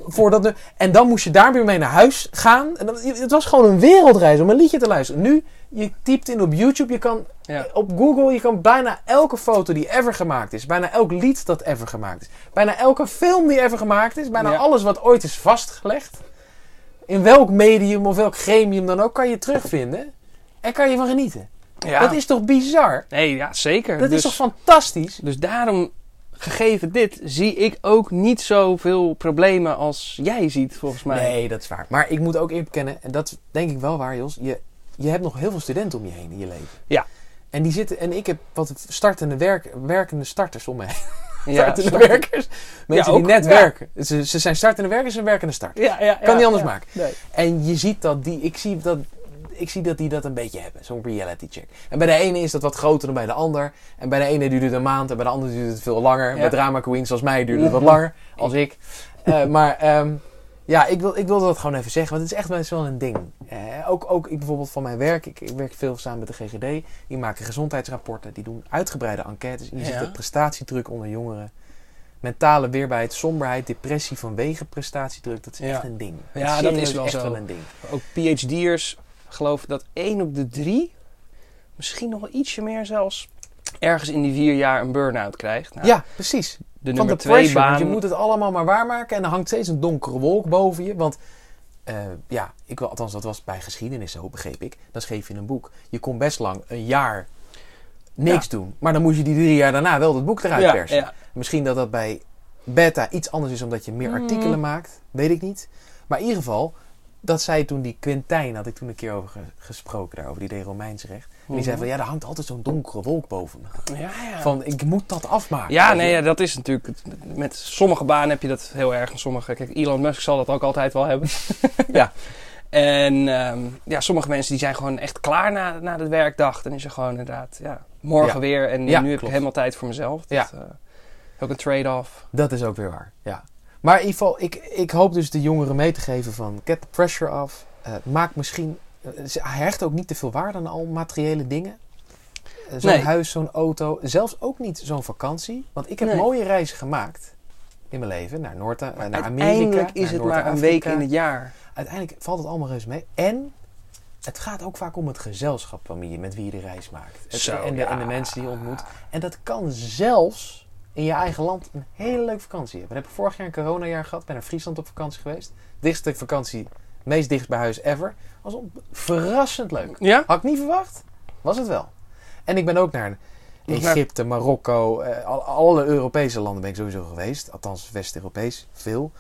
Voordat de, en dan moest je daar weer mee naar huis gaan. En dan, het was gewoon een wereldreis om een liedje te luisteren. Nu, je typt in op YouTube, je kan Ja. op Google, je kan bijna elke foto die ever gemaakt is, bijna elk lied dat ever gemaakt is, bijna elke film die ever gemaakt is, bijna Ja. alles wat ooit is vastgelegd, in welk medium of welk gremium dan ook, kan je terugvinden en kan je van genieten. Ja. Dat is toch bizar? Nee, ja, zeker. Dat dus, is toch fantastisch? dus daarom, gegeven dit, zie ik ook niet zoveel problemen als jij ziet, volgens mij. Nee, dat is waar. Maar ik moet ook eerlijk bekennen, en dat denk ik wel waar, Jos. Je, je hebt nog heel veel studenten om je heen in je leven. Ja. En die zitten, en ik heb wat startende werk, werkende starters om me heen. Ja, startende werkers. Mensen ook, die net ja. werken. Ze, ze zijn startende werkers en werkende start. Ja, ja, Kan ja, niet anders ja. maken. Nee. En je ziet dat die, ik zie dat, ik zie dat die dat een beetje hebben. Zo'n reality check. En bij de ene is dat wat groter dan bij de ander. En bij de ene duurt het een maand en bij de andere duurt het veel langer. Ja. Bij drama queens zoals mij duurt het wat langer. Als ik. Eh, maar ehm, ja, ik, wil, ik wilde dat gewoon even zeggen. Want het is echt best wel een ding. Eh, ook, ook ik bijvoorbeeld van mijn werk. Ik, ik werk veel samen met de GGD. Die maken gezondheidsrapporten. Die doen uitgebreide enquêtes. En je Ja. ziet de prestatiedruk onder jongeren. Mentale weerbaarheid, somberheid, depressie vanwege prestatiedruk. Dat is Ja. echt een ding. Ja, dat is wel echt zo. wel een ding. Ook PhD'ers geloven dat één op de drie, misschien nog wel ietsje meer zelfs, ergens in die vier jaar een burn-out krijgt. Nou, Ja, precies. De Van nummer de twee pressure, baan. want je moet het allemaal maar waarmaken. En er hangt steeds een donkere wolk boven je. Want eh, ja, ik, wil- althans dat was bij geschiedenis zo, begreep ik. Dan schreef je een boek. Je kon best lang een jaar niks doen. Maar dan moest je die drie jaar daarna wel dat boek eruit ja, persen. ja. Misschien dat dat bij beta iets anders is omdat je meer Mm. artikelen maakt. Weet ik niet. Maar in ieder geval, dat zei toen die Quintijn, had ik toen een keer over ge- gesproken daarover, die deed Romeins recht. En die zei van, ja, er hangt altijd zo'n donkere wolk boven me. Ja, ja. Van, ik moet dat afmaken. Ja, nee, ja, dat is natuurlijk. Met sommige banen heb je dat heel erg. En sommige. Kijk, Elon Musk zal dat ook altijd wel hebben. Ja. En ehm, ja, sommige mensen die zijn gewoon echt klaar na, na de werkdag. Dan is er gewoon inderdaad, ja, morgen Ja. weer. En Ja, nu heb ik helemaal tijd voor mezelf. Dat, Ja. eh, ook een trade-off. Dat is ook weer waar, ja. Maar in ieder geval, ik, ik hoop dus de jongeren mee te geven van... Get the pressure off. Eh, maak misschien... eh, ze- hecht ook niet te veel waarde aan al materiële dingen. Eh, zo'n Nee. huis, zo'n auto. Zelfs ook niet zo'n vakantie. Want ik heb Nee. mooie reizen gemaakt in mijn leven. Naar, Noord naar Amerika, Uiteindelijk is het maar een week in het jaar. Uiteindelijk valt het allemaal reuze mee. En het gaat ook vaak om het gezelschap van wie met wie je de reis maakt. Het- Zo, en, de, en de mensen die je ontmoet. En dat kan zelfs in je eigen land een hele leuke vakantie hebben. Ik heb vorig jaar een coronajaar gehad. Ben naar Friesland op vakantie geweest. Dichtste vakantie, meest dicht bij huis ever. Was verrassend leuk. Ja? Had ik niet verwacht. Was het wel. En ik ben ook naar Egypte, Marokko, eh, al- alle Europese landen ben ik sowieso geweest. Althans, West-Europees, veel.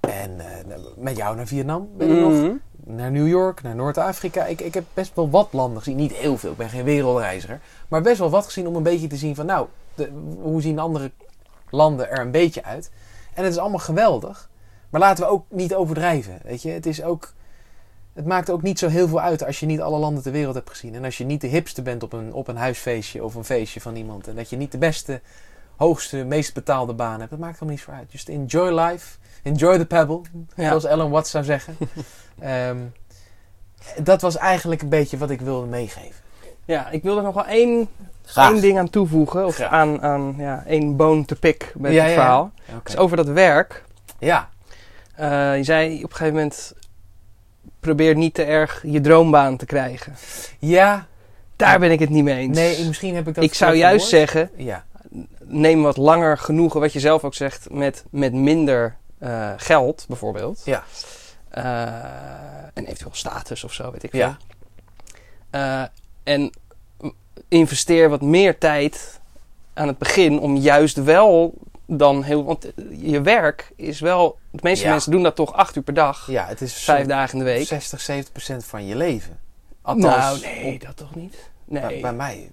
En eh, met jou naar Vietnam, weet ik nog. Mhm. Naar New York, naar Noord-Afrika. Ik, ik heb best wel wat landen gezien. Niet heel veel, ik ben geen wereldreiziger. Maar best wel wat gezien om een beetje te zien van... Nou, de, hoe zien andere landen er een beetje uit? En het is allemaal geweldig. Maar laten we ook niet overdrijven, weet je. Het is ook... Het maakt ook niet zo heel veel uit als je niet alle landen ter wereld hebt gezien. En als je niet de hipste bent op een, op een huisfeestje of een feestje van iemand. En dat je niet de beste, hoogste, meest betaalde baan hebt. Dat maakt helemaal niet zo uit. Just enjoy life. Enjoy the pebble. Ja. Zoals Ellen Watts zou zeggen. Ehm, dat was eigenlijk een beetje wat ik wilde meegeven. ja, ik wil er nog wel één, één ding aan toevoegen. Of Graag. aan, aan ja, één boon te pik met Ja, het verhaal. Ja, oké. Dus over dat werk. Ja, Eh, je zei op een gegeven moment... Probeer niet te erg je droombaan te krijgen. ja. Daar ben ik het niet mee eens. Nee, misschien heb ik dat ik zou juist gehoord. zeggen, Ja, neem wat langer genoegen, wat je zelf ook zegt, met, met minder eh, geld bijvoorbeeld. Ja. Eh, en eventueel status of zo, weet ik veel. ja, en investeer wat meer tijd aan het begin om juist wel dan heel... Want je werk is wel... De meeste Ja. mensen doen dat toch acht uur per dag. Ja, het is Vijf dagen in de week. 60, 70 procent van je leven. Althans, nou, nee, op- dat toch niet? bij, Nee. bij mij.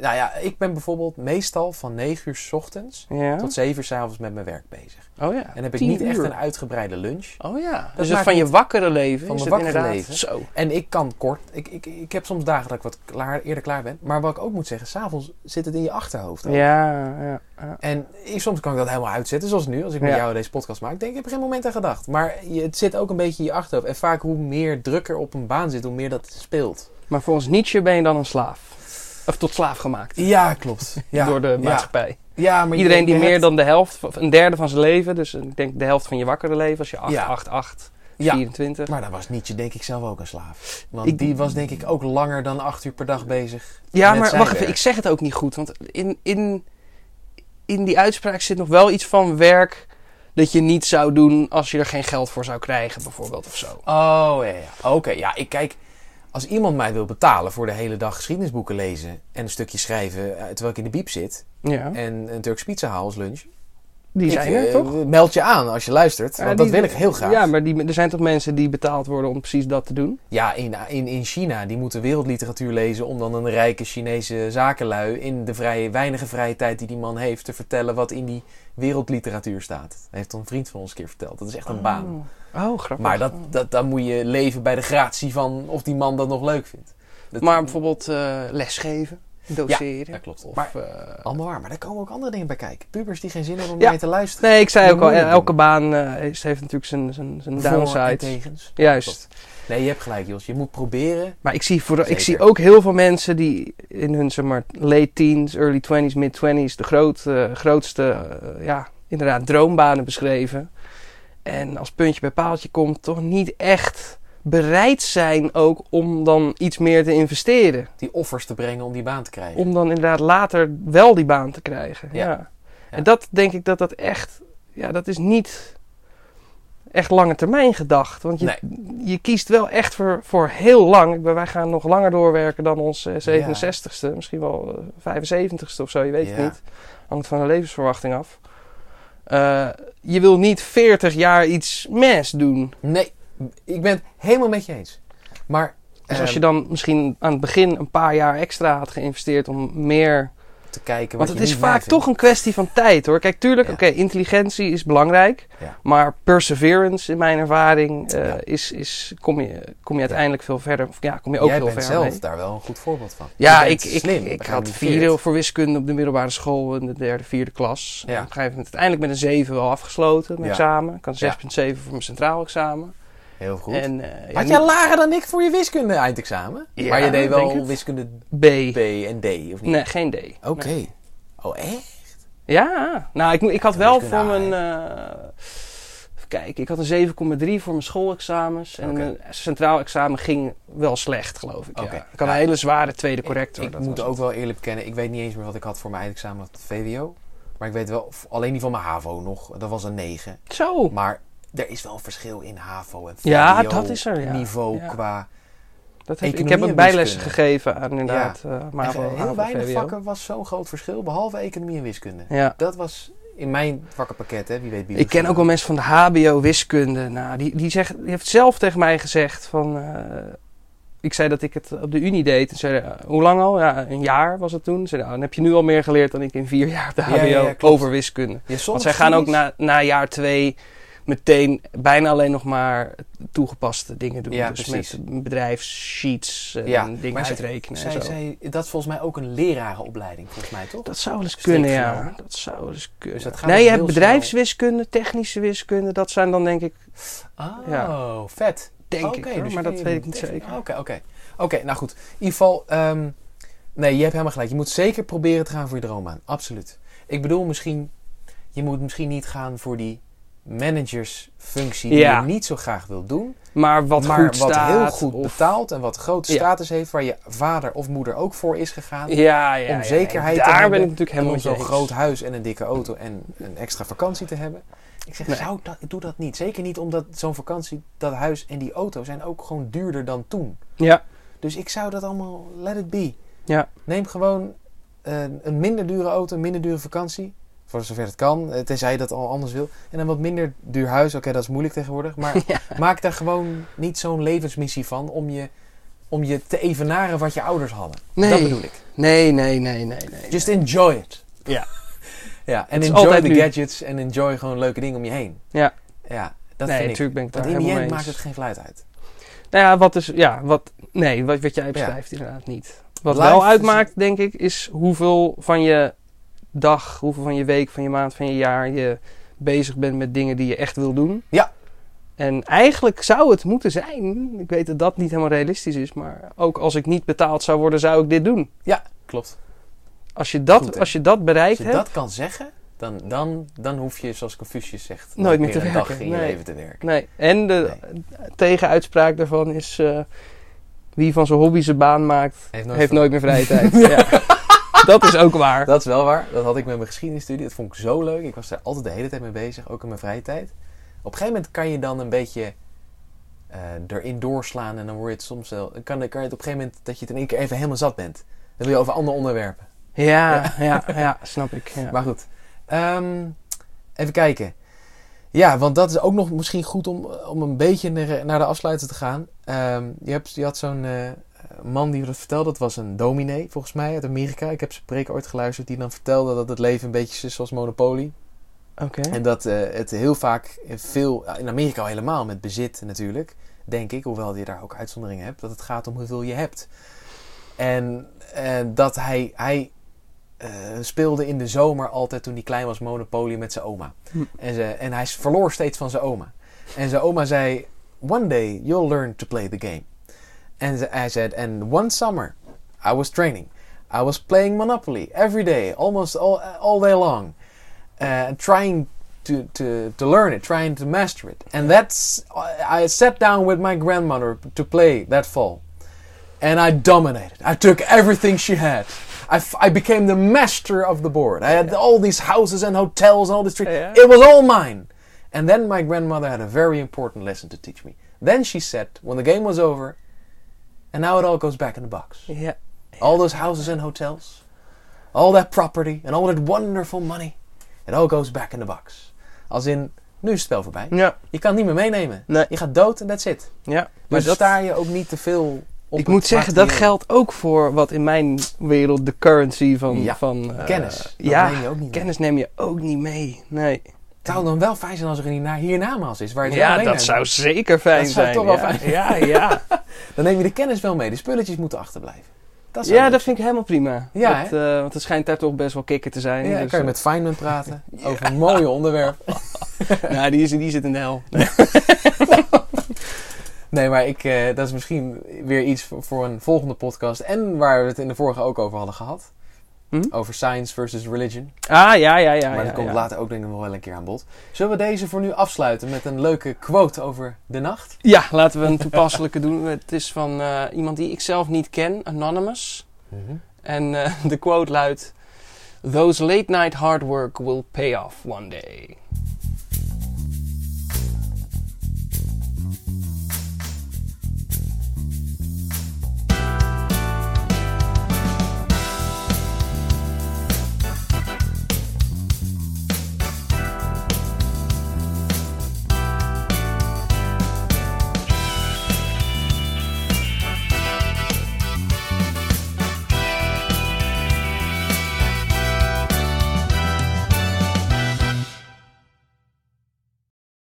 Nou ja, ik ben bijvoorbeeld meestal van 9 uur s ochtends ja? tot 7 uur s avonds met mijn werk bezig. Oh ja. En heb ik niet echt een uitgebreide lunch. Oh ja. Dat dus het van je wakkere leven Van mijn wakkere leven. zo. En ik kan kort. Ik, ik, ik heb soms dagen dat ik wat klaar, eerder klaar ben. Maar wat ik ook moet zeggen, s'avonds zit het in je achterhoofd. ook. Ja, ja, ja. En soms kan ik dat helemaal uitzetten, zoals nu, als ik met jou deze podcast maak. Ik denk, ik heb er geen moment aan gedacht. Maar je, het zit ook een beetje in je achterhoofd. En vaak hoe meer druk er op een baan zit, hoe meer dat speelt. Maar volgens Nietzsche ben je dan een slaaf. Of tot slaaf gemaakt. Ja, klopt. Ja, door de maatschappij. Ja, maar Iedereen die meer dan de helft, of een derde van zijn leven, dus ik denk de helft van je wakkere leven, als je 8, Ja. 8, 8, Ja, 24. maar dan was Nietzsche denk ik zelf ook een slaaf. Want Ik- die was denk ik ook langer dan acht uur per dag bezig. ja, maar wacht even, ik zeg het ook niet goed. Want in, in, in die uitspraak zit nog wel iets van werk dat je niet zou doen als je er geen geld voor zou krijgen, bijvoorbeeld, of zo. Oh, ja, ja. Oké, ja, ik kijk... Als iemand mij wil betalen voor de hele dag geschiedenisboeken lezen... en een stukje schrijven eh, terwijl ik in de biep zit... Ja, en een Turks pizza haal als lunch... die zijn er eh, toch? Meld je aan als je luistert, Ja, want die- dat wil ik heel graag. Ja, maar die, er zijn toch mensen die betaald worden om precies dat te doen? Ja, in, in, in China, die moeten wereldliteratuur lezen om dan een rijke Chinese zakenlui in de vrije, weinige vrije tijd die die man heeft te vertellen wat in die wereldliteratuur staat. Dat heeft een vriend van ons een keer verteld. Dat is echt een baan. Oh, oh grappig. Maar dat, dat, dan moet je leven bij de gratie van of die man dat nog leuk vindt. Dat- Maar bijvoorbeeld eh, lesgeven, doseren. Ja, klopt. Of, Maar- eh, Allemaal waar, maar daar komen ook andere dingen bij kijken. Pubers die geen zin hebben om Ja. mij te luisteren. nee, ik zei Dat ook al, doen. elke baan eh, heeft, heeft natuurlijk zijn, zijn, zijn downside. tegens. Juist. Klopt. Nee, je hebt gelijk, Jos. Je moet proberen. Maar ik zie, voor, ik zie ook heel veel mensen die in hun zeg maar, late teens, early 20s, mid 20s de groot, eh, grootste, eh, ja, inderdaad, droombanen beschreven. En als puntje bij paaltje komt, toch niet echt bereid zijn ook om dan iets meer te investeren. die offers te brengen om die baan te krijgen. Om dan inderdaad later wel die baan te krijgen. Ja. Ja. En dat denk ik dat dat echt, ja, dat is niet echt lange termijn gedacht. Want je, Nee. je kiest wel echt voor, voor heel lang. Ik ben- Wij gaan nog langer doorwerken dan ons eh, 67ste, misschien wel eh, 75ste of zo, je weet het niet. Hangt van de levensverwachting af. Eh, je wil niet 40 jaar iets mes doen. Nee, ik ben het helemaal met je eens. Maar Dus als je dan misschien aan het begin een paar jaar extra had geïnvesteerd om meer te kijken Want wat het is vaak toch een kwestie van tijd hoor. Kijk, tuurlijk, Ja. oké, intelligentie is belangrijk. Ja. Maar perseverance, in mijn ervaring, eh, Ja. is, is, kom, je, kom je uiteindelijk veel verder. Of ja, kom je ook Jij heel bent ver zelf mee. daar wel een goed voorbeeld van. Ja, ik, ik, slim, ik had vier voor wiskunde op de middelbare school in de derde, vierde klas. Op een gegeven moment uiteindelijk met een 7 wel afgesloten, mijn examen. Ik had Ja. 6,7 voor mijn centraal examen. Heel goed. En, eh, ja, Had niet- jij lager dan ik voor je wiskunde eindexamen? Ja, maar je deed wel wiskunde B. B en D, of niet? Nee, geen D. Oké. Nee. Oh, echt? Ja, nou, ik, ik had wel voor mijn. eh kijken, ik had een 7,3 voor mijn schoolexamens. En mijn centraal examen ging wel slecht, geloof ik. Oké. Ja. Ik had Ja. een hele zware tweede corrector. Ik, dat ik moet ook het. wel eerlijk bekennen, ik weet niet eens meer wat ik had voor mijn eindexamen op het VWO. Maar ik weet wel, alleen die van mijn HAVO nog, dat was een 9. Zo. Maar er is wel een verschil in HAVO en VWO Ja, dat is er, ja. niveau Ja. qua... Dat heb, ik heb ook en bijlessen wiskunde. gegeven aan inderdaad. eh Maar MAVO, heel HAVO, weinig VWO. vakken was zo'n groot verschil, behalve economie en wiskunde. Ja. Dat was in mijn vakkenpakket, hè. Wie weet Ik biologie. ken ook wel mensen van de HBO wiskunde. Nou, die, die, zegt, die heeft zelf tegen mij gezegd van... eh, ik zei dat ik het op de Unie deed. En zei, eh, hoe lang al? Ja, een jaar was het toen. Zei, hij, dan heb je nu al meer geleerd dan ik in vier jaar de HBO Ja, ja, ja, over wiskunde. Ja, Want zij gaan ook na, na jaar twee meteen bijna alleen nog maar toegepaste dingen doen. Ja, dus precies. met bedrijfssheets en Ja, dingen maar zij- uitrekenen en zo. zij, dat is volgens mij ook een lerarenopleiding, volgens mij, toch? Dat zou wel eens kunnen, ja. Dat zou wel eens kunnen. Dus dat gaat nee, je hebt heel bedrijfswiskunde, technische wiskunde. Dat zijn dan denk ik, Oh, Ja. vet. denk ik, hoor, dus maar dat weet ik niet zeker. Oké, oké. Oké, nou goed. In ieder geval, ehm, nee, je hebt helemaal gelijk. Je moet zeker proberen te gaan voor je droombaan. Absoluut. Ik bedoel misschien, je moet misschien niet gaan voor die managersfunctie die je niet zo graag wil doen. Maar wat maar goed wat staat. heel goed of- betaalt en wat grote Ja. status heeft, waar je vader of moeder ook voor is gegaan. Ja, ja, om zekerheid ja. te Daar hebben ben ik natuurlijk En helemaal om zo'n groot huis en een dikke auto en een extra vakantie te hebben. Ik zeg, Nee. zou dat, doe dat niet. Zeker niet omdat zo'n vakantie, dat huis en die auto zijn ook gewoon duurder dan toen. Ja, Dus ik zou dat allemaal, let it be. Ja. Neem gewoon eh, een minder dure auto, een minder dure vakantie. Voor zover het kan, eh, tenzij je dat al anders wil. En een wat minder duur huis. Oké, dat is moeilijk tegenwoordig. Maar Ja. maak daar gewoon niet zo'n levensmissie van om je, om je te evenaren wat je ouders hadden. Nee. Dat bedoel ik. Nee, nee, nee, nee, nee. Just enjoy it. Ja. Ja, en enjoy the gadgets en enjoy gewoon leuke dingen om je heen. Ja. Ja, dat nee, vind ik. natuurlijk ben ik daar Want in die end maakt het geen fluit uit. Nou ja, wat is, ja, wat, nee, wat, wat jij beschrijft inderdaad niet. Wat Life wel uitmaakt, denk ik, is hoeveel van je dag, hoeveel van je week, van je maand, van je jaar je bezig bent met dingen die je echt wil doen. Ja. En eigenlijk zou het moeten zijn, ik weet dat dat niet helemaal realistisch is, maar ook als ik niet betaald zou worden, zou ik dit doen. Klopt. Als je dat, Goed, als je dat Als bereikt je hebt, dat kan zeggen, dan, dan, dan hoef je, zoals Confucius zegt, Nooit meer te een dag werken, in je leven te werken. nee. En de tegenuitspraak daarvan is, eh, wie van zijn hobby zijn baan maakt, Heeft nooit, heeft ver- nooit meer vrije tijd. ja. Dat is ook waar. Dat is wel waar. Dat had ik met mijn geschiedenisstudie. Dat vond ik zo leuk. Ik was daar altijd de hele tijd mee bezig, ook in mijn vrije tijd. Op een gegeven moment kan je dan een beetje eh, erin doorslaan en dan word je het soms wel. Kan, kan je het op een gegeven moment dat je het in één keer even helemaal zat bent. Dan wil je over andere onderwerpen. Ja, ja, ja, snap ik. Ja. Maar goed. Ehm, even kijken. Ja, want dat is ook nog misschien goed om, om een beetje naar, naar de afsluiter te gaan. Ehm, je, hebt, je had zo'n eh, man die dat vertelde. Dat was een dominee, volgens mij, uit Amerika. Ik heb zijn preek ooit geluisterd. Die dan vertelde dat het leven een beetje is zoals Monopoly. Oké. En dat eh, het heel vaak veel, in Amerika al helemaal met bezit natuurlijk, denk ik, hoewel je daar ook uitzonderingen hebt, dat het gaat om hoeveel je hebt. En eh, dat hij, hij eh, speelde in de zomer altijd toen hij klein was Monopoly met zijn oma. Hm. En, ze, en hij verloor steeds van zijn oma. En zijn oma zei, one day you'll learn to play the game. Ze- hij zei, and one summer I was training. I was playing Monopoly every day, almost all, all day long. Uh, trying to, to, to learn it, trying to master it. And that's, I sat down with my grandmother to play that fall. And I dominated. I took everything she had. I, f- I became the master of the board. I had all these houses and hotels and all this. Tre- Yeah. It was all mine. And then my grandmother had a very important lesson to teach me. Then she said, when the game was over, and now it all goes back in the box. Ja. All those houses and hotels, all that property, and all that wonderful money, it all goes back in the box. Als in, nu is het spel voorbij. Ja. Je kan het niet meer meenemen. Nee. Je gaat dood en that's it. ja. Dus dat, sta je ook niet te veel op ik moet zeggen, dat geldt ook voor wat in mijn wereld de currency van... Ja, van eh, Kennis. Dat ja, neem je ook niet mee. kennis neem je ook niet mee. Nee. Het zou dan wel fijn zijn als er een hierna- hiernamaals is. Waar je Ja, dat zou zeker fijn Dat zou zijn. toch wel fijn Ja, ja. Dan neem je de kennis wel mee. De spulletjes moeten achterblijven. Dat ja, leuk dat vind ik helemaal prima. Ja, dat, eh, want het schijnt daar toch best wel kikker te zijn. Ja, dus, kan je met Feynman praten over een mooie onderwerp. eh, nou, die, is, die zit in de hel. Nee. Nee, maar ik, eh, dat is misschien weer iets voor, voor een volgende podcast. En waar we het in de vorige ook over hadden gehad. Hm? Over science versus religion. Ah, ja, ja, ja. maar ja, dat komt ja. later ook denk ik nog wel een keer aan bod. Zullen we deze voor nu afsluiten met een leuke quote over de nacht? Ja, laten we een toepasselijke doen. Het is van eh, iemand die ik zelf niet ken, Anonymous. En eh, de quote luidt: Those late night hard work will pay off one day.